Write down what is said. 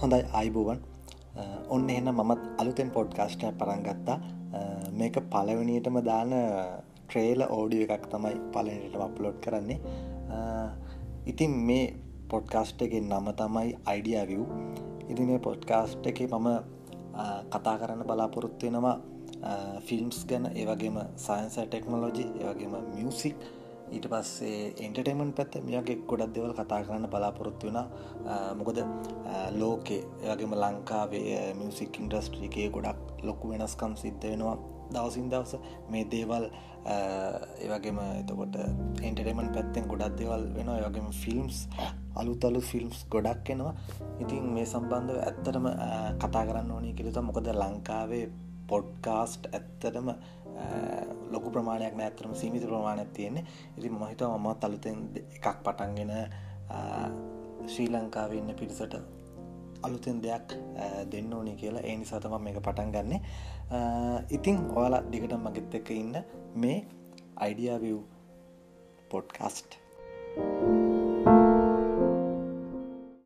හොඳයි අයිබුවන්. ඔන්න එන්න මමත් අලුතෙන් පොඩ්කාස්ට පරංගත්තා මේක පලවනියටම දාන ට්‍රේල ඕඩිය එකක් තමයි පලනටම අප්ලෝඩ් කරන්නේ. ඉතින් මේ පොඩ්කාස්ට් එක නම තමයි අයිඩියවිව් ඉති මේ පොඩ්කාස්ට් එක මම කතා කරන්න බලාපොරොත්තු වෙනවා ෆිල්ම්ස් ගැන ඒවගේම සයින්ස ටෙක්නොලොජි ඒවගේම මියසික් ඊට පස්සේ එන්ටර්ටේමන් පැත්ත මේගේ ගොඩක් දෙවල් කතා කරන්න බලාපොරොත්තු වුණ මොකද ලෝකේ එවගේම ලංකාවේ මියසික් ඉන්ඩස්ට්‍රිකේ ගොඩක් ලොකු වෙනස්කම් සිද්ධ වෙනවා. දවසින් දවස මේ දේවල් ඒවගේම එතකොට එන්ටරේමන් පැත්තෙන් ගොඩක් දෙවල් වෙන යගේම ෆිල්ම්ස් අලුතලු ෆිල්ම්ස් ගොඩක් එනවා. ඉතින් මේ සම්බන්ධව ඇත්තටම කතා කරන්න ඕනි කිලත මොකද ලංකාවේ පොඩ්කාස්ට් ඇත්තටම ලොකු ප්‍රමාණයක් නෑතරම සීමිත ප්‍රමාණයක් තියෙන්නේ. ඉති මහිත මම තලුතෙන් එකක් පටන්ගෙන ශ්‍රී ලංකාව ඉන්න පිරිසට අලුතෙන් දෙයක් දෙන්න ඕනි කියලා. ඒ නිසාතම මේක පටන් ගන්න. ඉතිං ඔයාලා දිගට මගෙත් එක ඉන්න මේ අයිඩියාවිව් පොඩ්කාස්ට්